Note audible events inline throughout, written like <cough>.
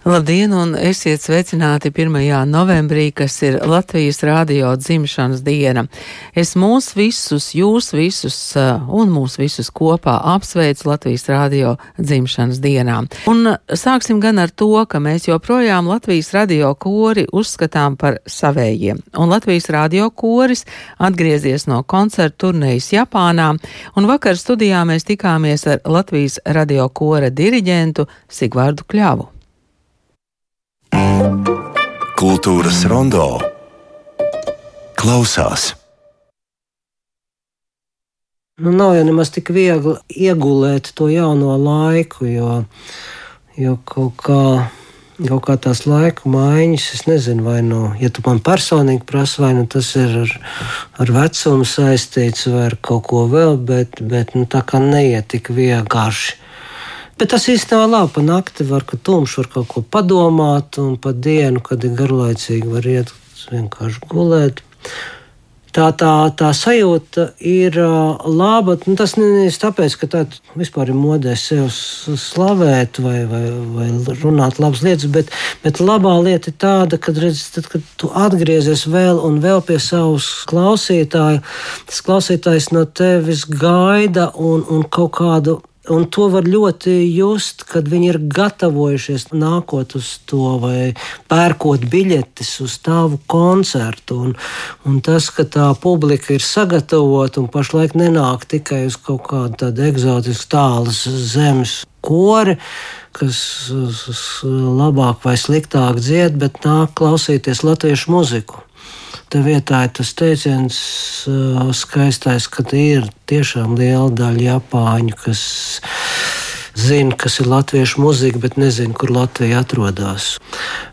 Labdien, un esiet sveicināti 1. novembrī, kas ir Latvijas rādio dzimšanas diena. Es mūs visus, jūs visus uh, un mūs visus kopā apsveicu Latvijas rādio dzimšanas dienā. Un sāksim gan ar to, ka mēs joprojām Latvijas radio kori uzskatām par savējiem. Un Latvijas radio koris atgriezies no koncertu turnejas Japānā, un vakar studijā mēs tikāmies ar Latvijas radio kora diriģentu Sigvārdu Kļavu. Kultūras rondo klausās. Nu, nav jau nemaz tik viegli iegulēt to jauno laiku, jo, jo kaut kā. Kaut kā tās laika maiņas, es nezinu, vai nu, ja tu man personīgi prasi, vai nu tas ir ar, ar vecumu saistīts, vai ar kaut ko vēl, bet, bet nu, tā kā neiet tik vienkārši Bet tas īstenībā labi. Pa nakti var, ka tumšs var kaut ko padomāt, un pa dienu, kad ir garlaicīgi, var iet vienkārši gulēt. Tā, tā, tā sajūta ir uh, laba. Nu, tas nevis tāpēc, ka tā vispār ir modē sev slavēt vai, vai, vai runāt labas lietas, bet, bet labā lieta ir tāda, kad, redz, tad, kad tu atgriezies vēl un vēl pie savas klausītāja, tas klausītājs no tevis gaida un, un kaut kādu Un to var ļoti just, kad viņi ir gatavojušies nākot uz to vai pērkot biļetes uz tavu koncertu. Un, un tas, ka tā publika ir sagatavota un pašlaik nenāk tikai uz kaut kādu tādu eksotisku tālas zemes kori, kas labāk vai sliktāk dzied, bet nāk klausīties latviešu muziku. Te vietā ir tas teiciens skaistais, ka ir tiešām liela daļa Japāņu, kas zina, kas ir latviešu mūzika, bet nezina, kur Latvija atrodas.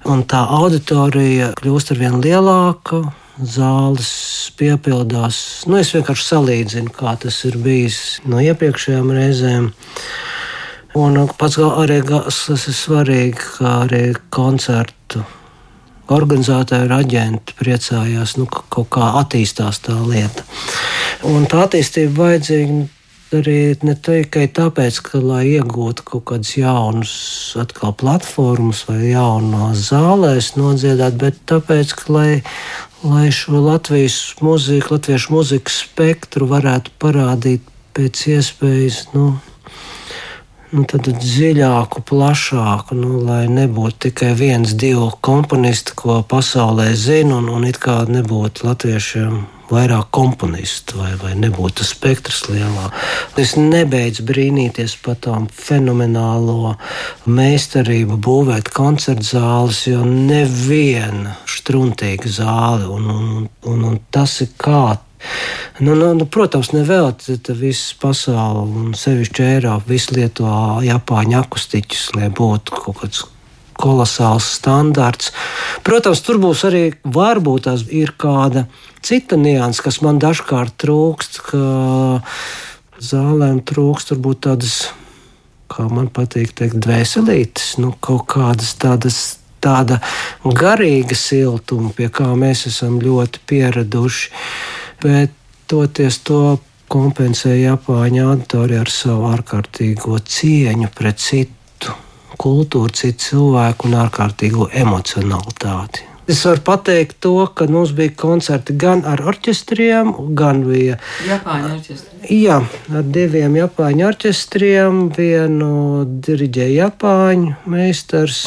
Un tā auditorija kļūst ar vien lielāka. Zāles piepildās. Nu, es vienkārši salīdzinu, kā tas ir bijis no iepriekšējām reizēm. Un pats arī tas ir svarīgi, kā arī koncertu organizētāji un aģenti priecājās, nu, ka kaut kā attīstās tā lieta. Un tā attīstība vajadzīga arī ne tikai tāpēc, ka, lai iegūtu kaut kādas jaunas atkal platformas vai jaunās zālēs nodziedāt, bet tāpēc, ka, lai, lai šo Latvijas mūziku, latviešu mūzikas spektru varētu parādīt pēc iespējas, nu, nu, dziļāku, plašāku, nu, lai nebūtu tikai viens, divi komponisti, ko pasaulē zina, un, un it kā nebūtu latviešiem vairāk komponistu, vai, vai nebūtu tas spektrs lielāks. Es nebeidzu brīnīties par tām fenomenālo meistarību, būvēt koncertu zāles, jo neviena struntīga zāle, un, un, un, un tas ir kā Nu, nu, nu, protams, nevēl visas pasaules, un sevišķi Eiropa, visu lieto Japāņu akustiķus, lai būtu kaut kāds kolosāls standarts. Protams, tur būs arī varbūt tās ir kāda cita nianses, kas man dažkārt trūkst, ka zālēm trūkst varbūt tādas, kā man patīk teikt, dvēselītes, nu, kaut kādas tādas tāda garīga siltuma, pie kā mēs esam ļoti pieraduši bet toties to kompensēja Japāņu auditorija ar savu ārkārtīgo cieņu pret citu kultūru, citu cilvēku un ārkārtīgo emocionalitāti. Es varu pateikt to, ka mums bija koncerti gan ar orķestriem, gan bija Japāņu orķestri. Jā, ar diviem Japāņu orķestriem. Vienu diriģēja Japāņu meistars,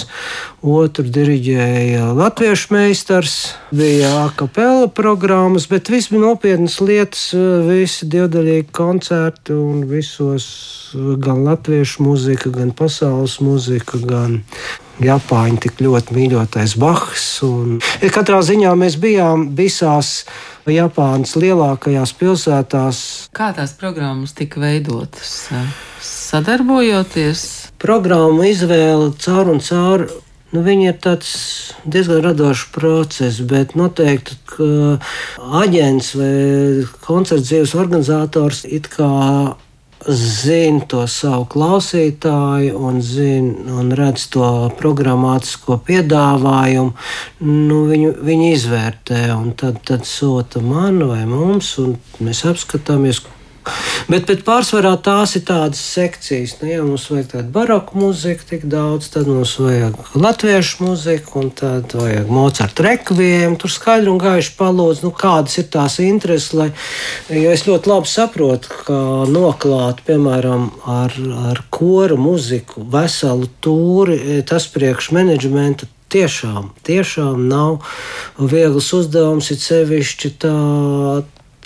otru diriģēja Latviešu meistars. Bija akapela programmas, bet viss bija nopietnas lietas, visi divdaļīgi koncerti un visos gan latviešu mūzika, gan pasaules mūzika, gan Japāņu tik ļoti mīļotais Bahs. Un, katrā ziņā mēs bijām visās Japānas lielākajās pilsētās. Kā tās programmas tika veidotas? Sadarbojoties? Programmu izvēle caur un caur. Nu, viņi ir diezgan radošs process, bet noteikti aģents vai koncerta dzīves organizators it kā zina to savu klausītāju un, zina, un redz to programmatisko piedāvājumu, nu, viņu, viņi izvērtē un tad, tad sūta man vai mums, un mēs apskatāmies, Bet, bet pārsvarā tās ir tādas sekcijas. Nu, ja mums vajag tādu baroku mūziku, tik daudz, tad mums vajag latviešu mūziku, un tad vajag Mocarta rekvijiem. Tur skaidri un gaiši palūdz, nu, kādas ir tās intereses. Lai, jo es ļoti labi saprotu, ka noklāt, piemēram, ar, ar koru mūziku veselu tūri, tas priekš menedžmenta tiešām, tiešām nav viegls uzdevums, it sevišķi tā,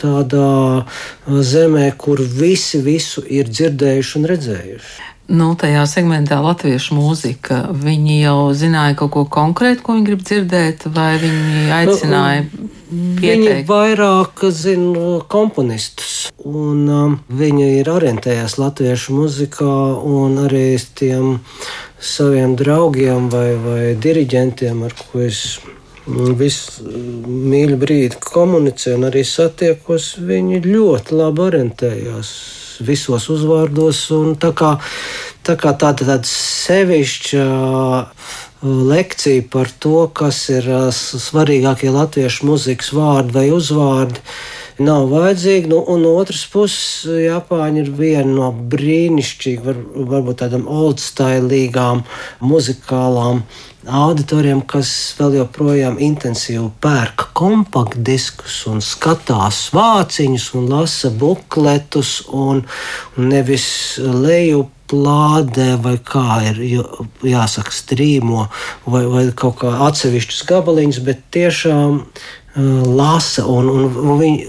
tādā zemē, kur visi visu ir dzirdējuši un redzējuši. Nu, tajā segmentā latviešu mūzika. Viņi jau zināja kaut ko konkrētu, ko viņi grib dzirdēt, vai viņi aicināja nu, pieteikt? Viņi vairāk zina komponistus, un um, viņi ir orientējies latviešu muzikā, un arī tiem saviem draugiem vai, vai diriģentiem, ar ko es visu mīļu brīdi komunicēju un arī satiekos, viņi ļoti labi orientējās visos uzvārdos. Tā kā, tā kā tāda, tāda sevišķa lekcija par to, kas ir svarīgākie latviešu mūzikas vārdi vai uzvārdi nav vajadzīgi. Nu, un no otras puses, Japāņi ir viena no brīnišķīgām, var, varbūt tādām old-stylīgām muzikālām auditoriem, kas vēl joprojām intensīvi pērk kompaktdiskus un skatās vāciņus un lasa bukletus un nevis leju plādē, vai kā ir jāsaka, strīmo, vai, vai kaut kā atsevišķus gabaliņus, bet tiešām lasa un, un, un viņi,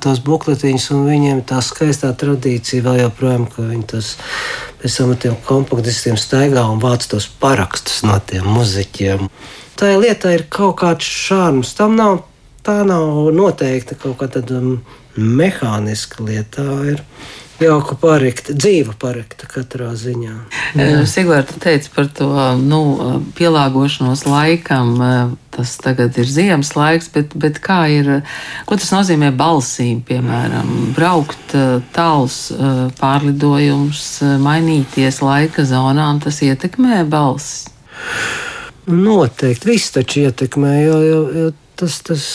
tās bukletiņas, un viņiem tā skaistā tradīcija vēl joprojām, ka viņi tas pēc tam ar tiem kompaktistiem staigā un vāc tos parakstus no tiem muzeķiem. Tā lieta ir kaut kāds šārms. Tam nav, tā nav noteikti kaut kāda um, mehāniska lieta. Tā ir jauka parekta, dzīva parekta katrā ziņā. Sigvārds teica par to nu, pielāgošanos laikam. Tas tagad ir ziemas laiks, bet, bet kā ir, ko tas nozīmē balsīm, piemēram, braukt tāls pārlidojums, mainīties laika zonā, un tas ietekmē balsis? Noteikti, viss taču ietekmē, jo, jo, jo tas, tas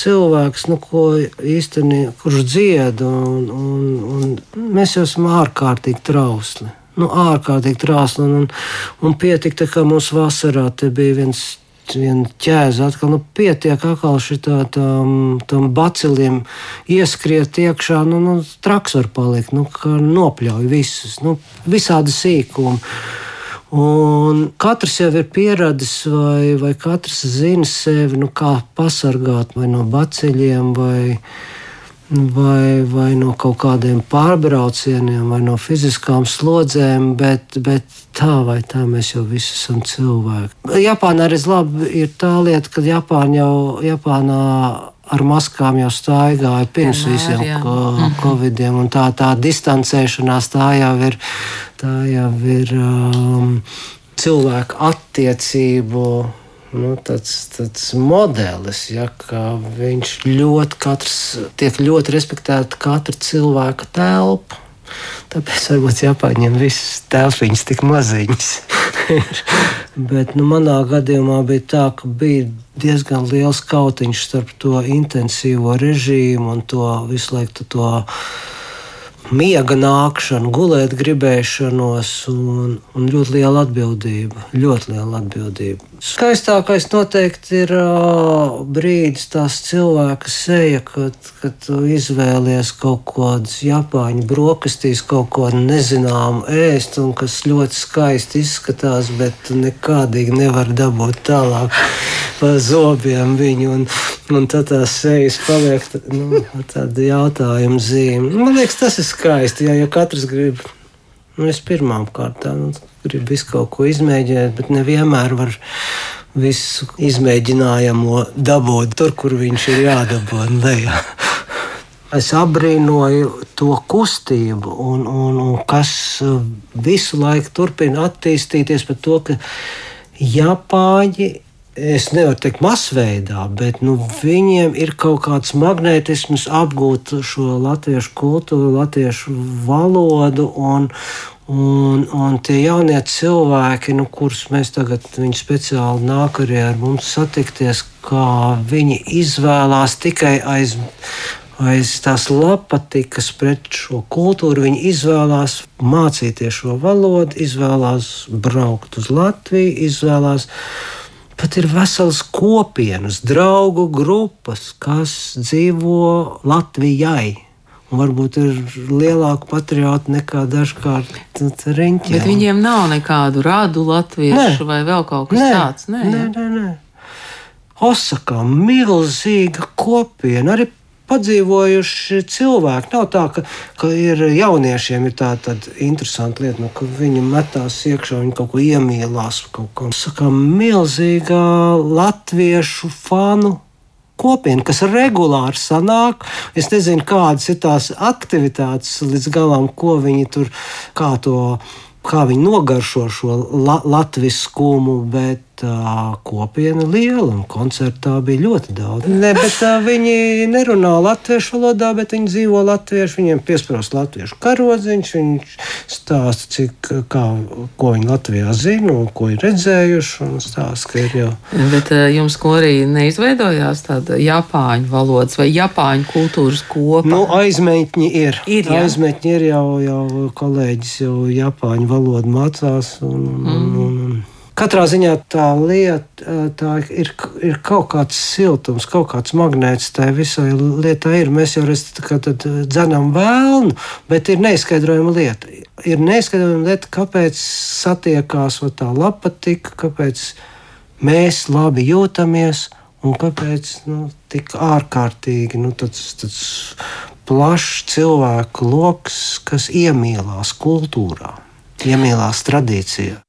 cilvēks, nu, ko īstenībā, kurš dzied, un, un, un mēs jau esam ārkārtīgi trausli. Nu, ārkārtīgi trausli, un, un, un pietika, ka mums vasarā bija viens viena ķēze atkal nu, pietiek atkal šitā tam, tam baciliem ieskriet iekšā, nu, nu traks var palikt, nu, nopļauj visus, nu, visādi sīkumi. Un katrs jau ir pieradis, vai, vai katrs zina sevi, nu, kā pasargāt vai no baciļiem, vai, vai, vai no kaut kādiem pārbraucieniem, vai no fiziskām slodzēm, bet, bet tā vai tā mēs jau visi esam cilvēki. Japānā arī labi ir tā lieta, ka Japāna jau Japānā ar maskām jau staigāja pirms Vienmēr, visiem jā. covidiem. Tā, tā distancēšanās tā jau ir, tā jau ir um, cilvēku attiecību. Nu, tāds, tāds modelis, ja, ka viņš ļoti, katrs, tiek ļoti respektēta katra cilvēka telpa. Tāpēc varbūt Japāņiem visas telpiņas tik maziņas. <laughs> Bet nu, manā gadījumā bija tā, ka bija diezgan liels kautiņš starp to intensīvo režīmu un to visu laiku to miega nākšanu, gulēt gribēšanos un, un ļoti liela atbildība. Ļoti liela atbildība. Skaistākais noteikti ir uh, brīdis, tās cilvēka seja, kad, kad tu izvēlies kaut kādas japāņu brokastīs, kaut ko nezināmu ēst, un kas ļoti skaisti izskatās, bet nekādīgi nevar dabūt tālāk pa zobiem viņu. Un, un tad tās sejas paliek nu, tāda jautājuma zīme. Man liekas, tas ir skaisti, ja, ja katrs grib. Nu, es pirmām kārtām nu, gribu visu kaut ko izmēģināt, bet nevienmēr var visu izmēģinājumu dabūt tur, kur viņš ir jādabū. Es abrīnoju to kustību, un, un, un kas visu laiku turpina attīstīties par to, ka Japāņi es nevaru teikt, masveidā, bet nu, viņiem ir kaut kāds magnētisms apgūt šo latviešu kultūru, latviešu valodu. Un, Un, un tie jaunie cilvēki, nu, kurus mēs tagad speciāli nāk arī ar mums satikties, kā viņi izvēlās tikai aiz, vai tās lapatikas pret šo kultūru. Viņi izvēlās mācīties šo valodu, izvēlās braukt uz Latviju, izvēlās pat ir veselas kopienas, draugu grupas, kas dzīvo Latvijai. Un varbūt ir lielāka patriota nekā dažkārt riņķi. Bet viņiem nav nekādu rādu latviešu nē. vai vēl kaut kas nē, tāds. Nē, nē, nē. nē. Osakā milzīga kopiena, arī padzīvojuši cilvēki. Nav tā, ka, ka ir jauniešiem ir tāda interesanta lieta, nu, ka viņi metās iekšā, viņi kaut ko iemīlās. Kaut ko. Saka, milzīga latviešu fanu kopiena, kas regulāri sanāk. Es nezinu, kādas ir tās aktivitātes līdz galam, ko viņi tur, kā to, kā viņi nogaršo šo la latviskumu, bet tā kopiena liela un koncertā bija ļoti daudz. Ne, bet tā, viņi nerunā latviešu valodā, bet viņi dzīvo latviešu. Viņiem piesprāst latviešu karodziņš, viņš stāsta, cik, kā, ko viņi Latvijā zina un ko ir redzējuši. Stāsta, ka ir jau. Bet jums ko arī neizveidojās tāda japāņu valodas vai japāņu kultūras kopa? Nu, aizmeitņi ir. ir jā. aizmeitņi ir jau, jau kolēģis jau japāņu valodu mācās. Un, mm. un, un, un, Katrā ziņā tā lieta tā ir, ir kaut kāds siltums, kaut kāds magnēts tai visai lietai. Ir. Mēs jau redzam vēlnu, bet ir neizskaidrojama lieta. Ir neizskaidrojama lieta, kāpēc satiekās tā lapatika, kāpēc mēs labi jūtamies un kāpēc nu, tik ārkārtīgi nu, tāds, tāds plašs cilvēku lokus, kas iemīlās kultūrā, iemīlās tradīcijā.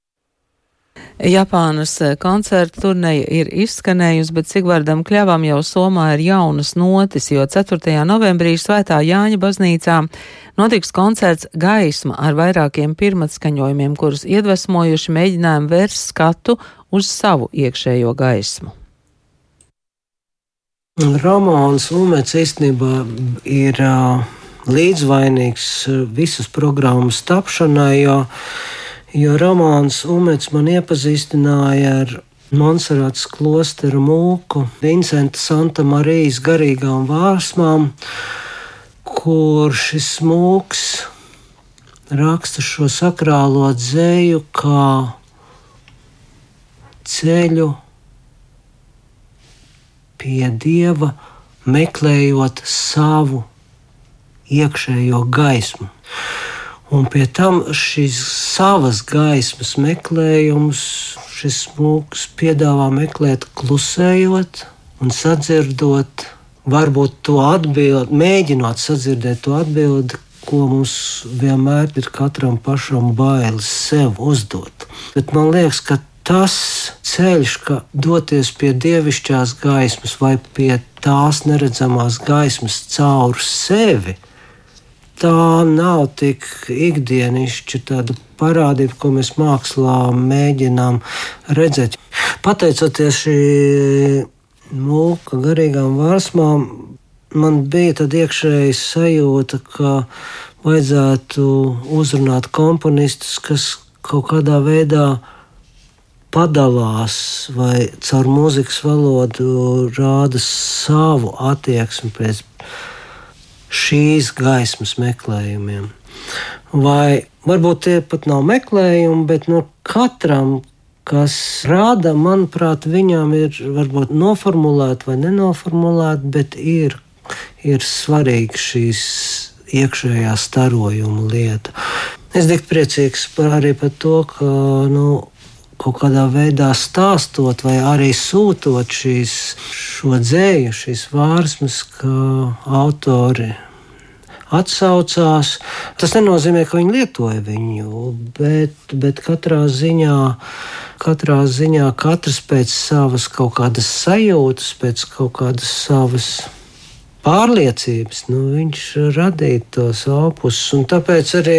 Japānas eh, koncerta turneja ir izskanējusi, bet Sigvardam Kļavam jau Somā ir jaunas notis, jo 4. novembrī Svētā Jāņa baznīcā notiks koncerts Gaisma ar vairākiem pirmatskaņojumiem, kurus iedvesmojuši mēģinājumu vērst skatu uz savu iekšējo gaismu. Romāns Ulmēts īstenībā ir uh, līdzvainīgs visas programmas tapšanai, jo jo romāns Umets man iepazīstināja ar Monserāts klosteru mūku, Vincenta Santa Marijas garīgām vārsmām, kur šis mūks raksta šo sakrālo dzēju kā ceļu pie dieva, meklējot savu iekšējo gaismu. Un pie tam šīs savas gaismas meklējums, šis mūks piedāvā meklēt klusējot un sadzirdot, varbūt to atbildi, mēģinot sadzirdēt to atbildi, ko mums vienmēr ir katram pašam bailes sev uzdot. Bet man liekas, ka tas ceļš, ka doties pie dievišķās gaismas vai pie tās neredzamās gaismas caur sevi, tā nav tik ikdienišķa tāda parādība, ko mēs mākslā mēģinām redzēt. Pateicoties šī mūka garīgām vārsmām, man bija tāda iekšēja sajūta, ka vajadzētu uzrunāt komponistus, kas kaut kādā veidā padalās vai caur mūzikas valodu rāda savu attieksmi pēc šīs gaismas meklējumiem. Vai varbūt tie pat nav meklējumi, bet no katram, kas rāda, manuprāt, viņam ir varbūt noformulēta vai nenoformulēta, bet ir, ir svarīga šīs iekšējā starojuma lieta. Es tik priecīgs par, arī par to, ka nu, kaut kādā veidā stāstot vai arī sūtot šīs, šo dzēju, šīs vārsmas, ka autori atsaucās. Tas nenozīmē, ka viņi lietoja viņu, bet, bet katrā ziņā. Katrā ziņā katrs pēc savas kaut kādas sajūtas, pēc kaut kādas savas pārliecības, nu, viņš radīja tos opusus. Tāpēc arī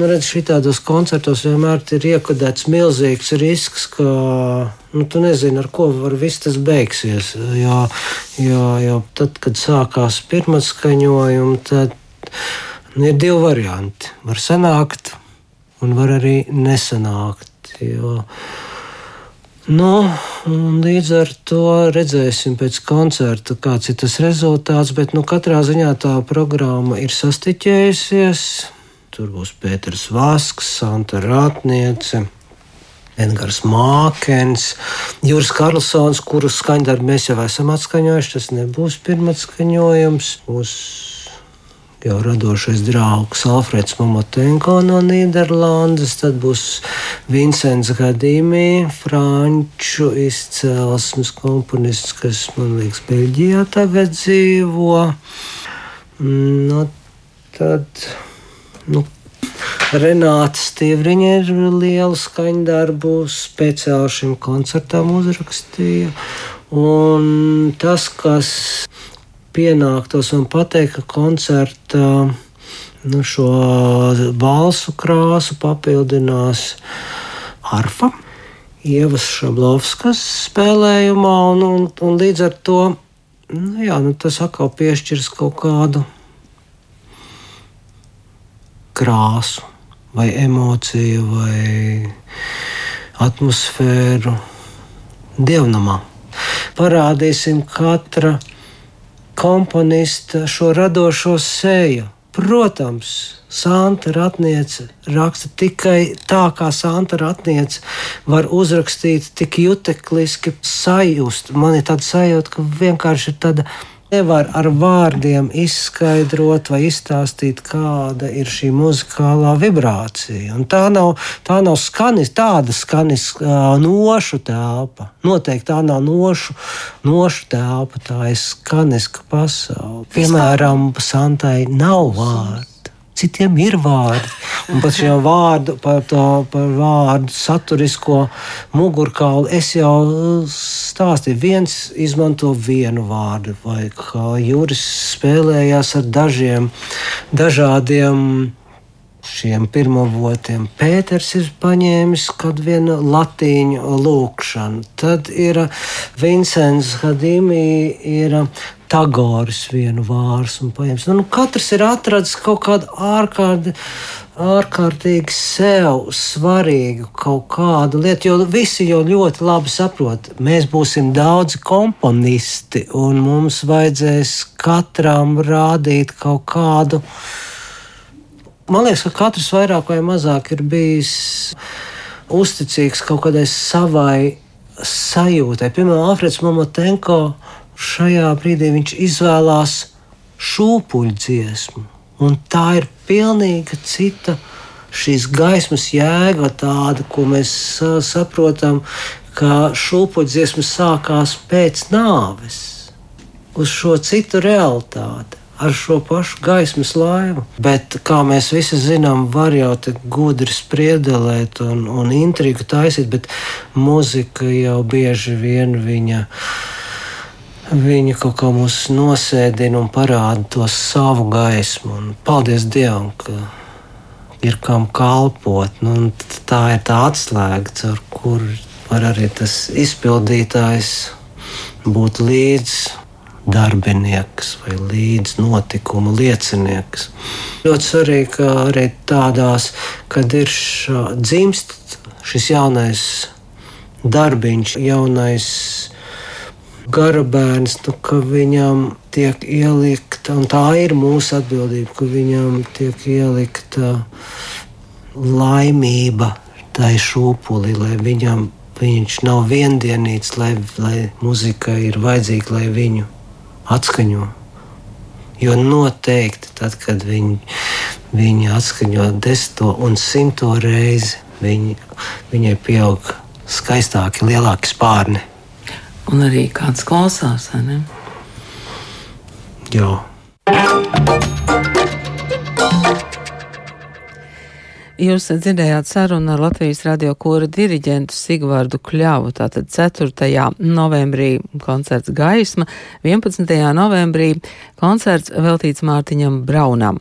nu, šitādos koncertos vienmēr ir iekodēts milzīgs risks, ka nu, tu nezini, ar ko var viss tas beigsies. Jo, jo, jo tad, kad sākās pirmā skaņojuma, tad nu, ir divi varianti. Var sanākt, un var arī nesanākt. Jo, Nu, līdz ar to redzēsim pēc koncerta, kāds ir tas rezultāts. Bet nu, katrā ziņā tā programma ir sastiķējusies. Tur būs Pēters Vasks, Santa Rātniece. Edgars Mākens, Juris Karlsons, kuru skaņdarbu mēs jau esam atskaņojuši. Tas nebūs pirmais skaņojums. Būs jau radošais draugs Alfreds Momotenko no Nīderlandes, tad būs Vincents Gadīmī, franču izcelsmes komponists, kas, man liekas, Beļģijā tagad dzīvo. Nu, tad, nu, Renāta Stīvriņa ir lielu skaņdarbu speciāli šim koncertam uzrakstīja. Un tas, kas pienāktos un pateikt, ka koncerta nu, šo balsu krāsu papildinās arfa. Ievas Šablovskas spēlējumā, un, un, un līdz ar to nu, jā, nu, tas atkal piešķirs kaut kādu krāsu, vai emociju, vai atmosfēru dievnamā. Parādīsim katra komponista šo radošo seju. Protams, Santa Ratniece raksta tikai tā, kā Santa Ratniece var uzrakstīt tik jutekliski sajust. Man ir tāda sajūta, ka vienkārši ir tāda nevar ar vārdiem izskaidrot vai izstāstīt, kāda ir šī muzikālā vibrācija. Un tā nav, tā nav skanis, tāda skanis uh, nošu telpa. Noteikti tā nav nošu, nošu telpa, tā ir skaniska pasaule. Piemēram, Santai nav vārdu citiem ir vārdi. Un par šo vārdu, par to par vārdu saturisko mugurkaulu es jau stāstīju. Viens izmanto vienu vārdu, vai kā Juris spēlējās ar dažiem dažādiem. Šiem pirmavotiem Pēters ir paņēmis kādu vienu latīņu lūkšanu. Tad ir Vincents Hadīmī, ir Tagoras vienu vārsu un paņems. Nu, katrs ir atradzis kaut kādu ārkārtīgi, ārkārtīgi sev svarīgu kaut kādu lietu, jo visi jau ļoti labi saprot, mēs būsim daudzi komponisti un mums vajadzēs katram rādīt kaut kādu. Man liekas, ka katrs vairāk vai mazāk ir bijis uzticīgs kaut kādai savai sajūtai. Piemēram, Alfreds Momotenko šajā brīdī viņš izvēlās šūpuļu dziesmu. Un tā ir pilnīgi cita šīs gaismas jēga, tāda, ko mēs saprotam, ka šūpuļu dziesma sākās pēc nāves, uz šo citu realitāti. Ar šo pašu gaismas laivu. Bet, kā mēs visi zinām, var jau tā gudri spriedelēt un, un intrigu taisīt, bet muzika jau bieži vien viņa viņa kaut kā mūs nosēdina un parāda to savu gaismu. Un paldies Dievam, ka ir kam kalpot. Nu, tā ir tā atslēga, ar kuru var arī tas izpildītājs būt līdz darbinieks vai līdz notikuma liecinieks. Ļoti svarīgi, ka arī tādās, kad ir šā, dzimst šis jaunais darbiņš, jaunais gara bērns, nu, ka viņam tiek ielikta, un tā ir mūsu atbildība, ka viņam tiek ielikta laimība tai šūpuli, lai viņam viņš nav viendienīts, lai, lai muzika ir vajadzīga, lai viņu atskaņo. Jo noteikti tad, kad viņi, viņi atskaņo desmito un simto reizi, viņi, viņai pieaug skaistāki, lielāki spārni un arī kāds klausās. Jā. Jūs dzirdējāt sarunu ar Latvijas radio kora diriģentu Sigvārdu Kļavu. Tātad 4. novembrī koncerts Gaisma, 11. novembrī koncerts veltīts Mārtiņam Braunam.